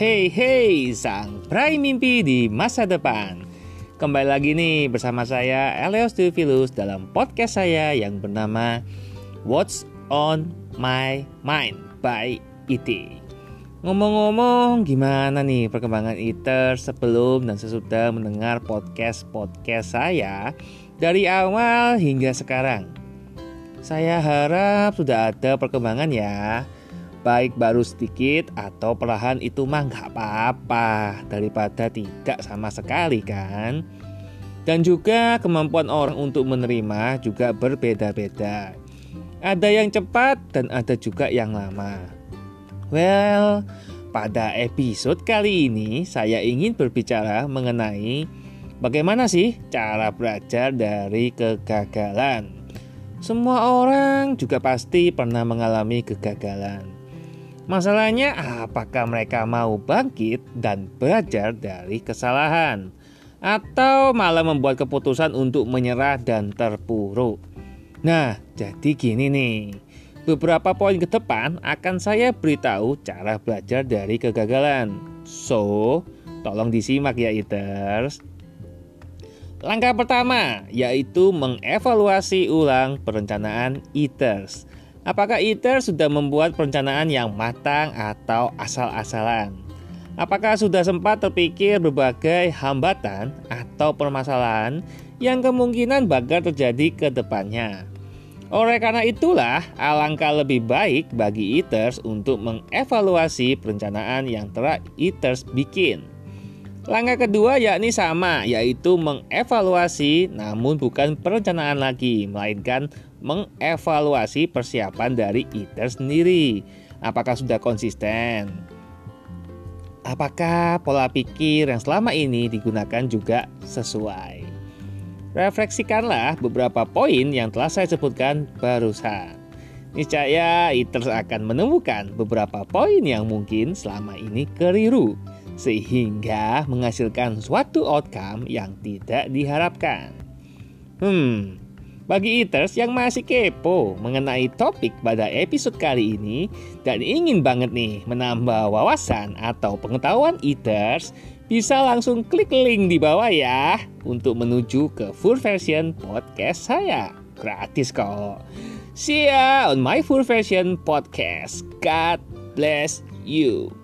Hey hey, sang prai mimpi di masa depan. Kembali lagi nih bersama saya Elios Theophilus dalam podcast saya yang bernama What's on My Mind by IT. Ngomong-ngomong, gimana nih perkembangan ITER sebelum dan sesudah mendengar podcast-podcast saya dari awal hingga sekarang? Saya harap sudah ada perkembangan ya baik baru sedikit atau perlahan itu mah nggak apa-apa daripada tidak sama sekali kan? Dan juga kemampuan orang untuk menerima juga berbeda-beda. Ada yang cepat dan ada juga yang lama. Well pada episode kali ini saya ingin berbicara mengenai bagaimana sih cara belajar dari kegagalan. Semua orang juga pasti pernah mengalami kegagalan Masalahnya, apakah mereka mau bangkit dan belajar dari kesalahan, atau malah membuat keputusan untuk menyerah dan terpuruk? Nah, jadi gini nih. Beberapa poin ke depan akan saya beritahu cara belajar dari kegagalan. So, tolong disimak ya, Eaters. Langkah pertama yaitu mengevaluasi ulang perencanaan Eaters. Apakah ITER sudah membuat perencanaan yang matang atau asal-asalan? Apakah sudah sempat terpikir berbagai hambatan atau permasalahan yang kemungkinan bakal terjadi ke depannya? Oleh karena itulah, alangkah lebih baik bagi ITERS untuk mengevaluasi perencanaan yang telah ITERS bikin. Langkah kedua yakni sama, yaitu mengevaluasi namun bukan perencanaan lagi, melainkan mengevaluasi persiapan dari ITER sendiri. Apakah sudah konsisten? Apakah pola pikir yang selama ini digunakan juga sesuai? Refleksikanlah beberapa poin yang telah saya sebutkan barusan. Niscaya ITER akan menemukan beberapa poin yang mungkin selama ini keliru sehingga menghasilkan suatu outcome yang tidak diharapkan. Hmm, bagi eaters yang masih kepo mengenai topik pada episode kali ini dan ingin banget nih menambah wawasan atau pengetahuan eaters, bisa langsung klik link di bawah ya untuk menuju ke full version podcast saya. Gratis kok. See ya on my full version podcast. God bless you.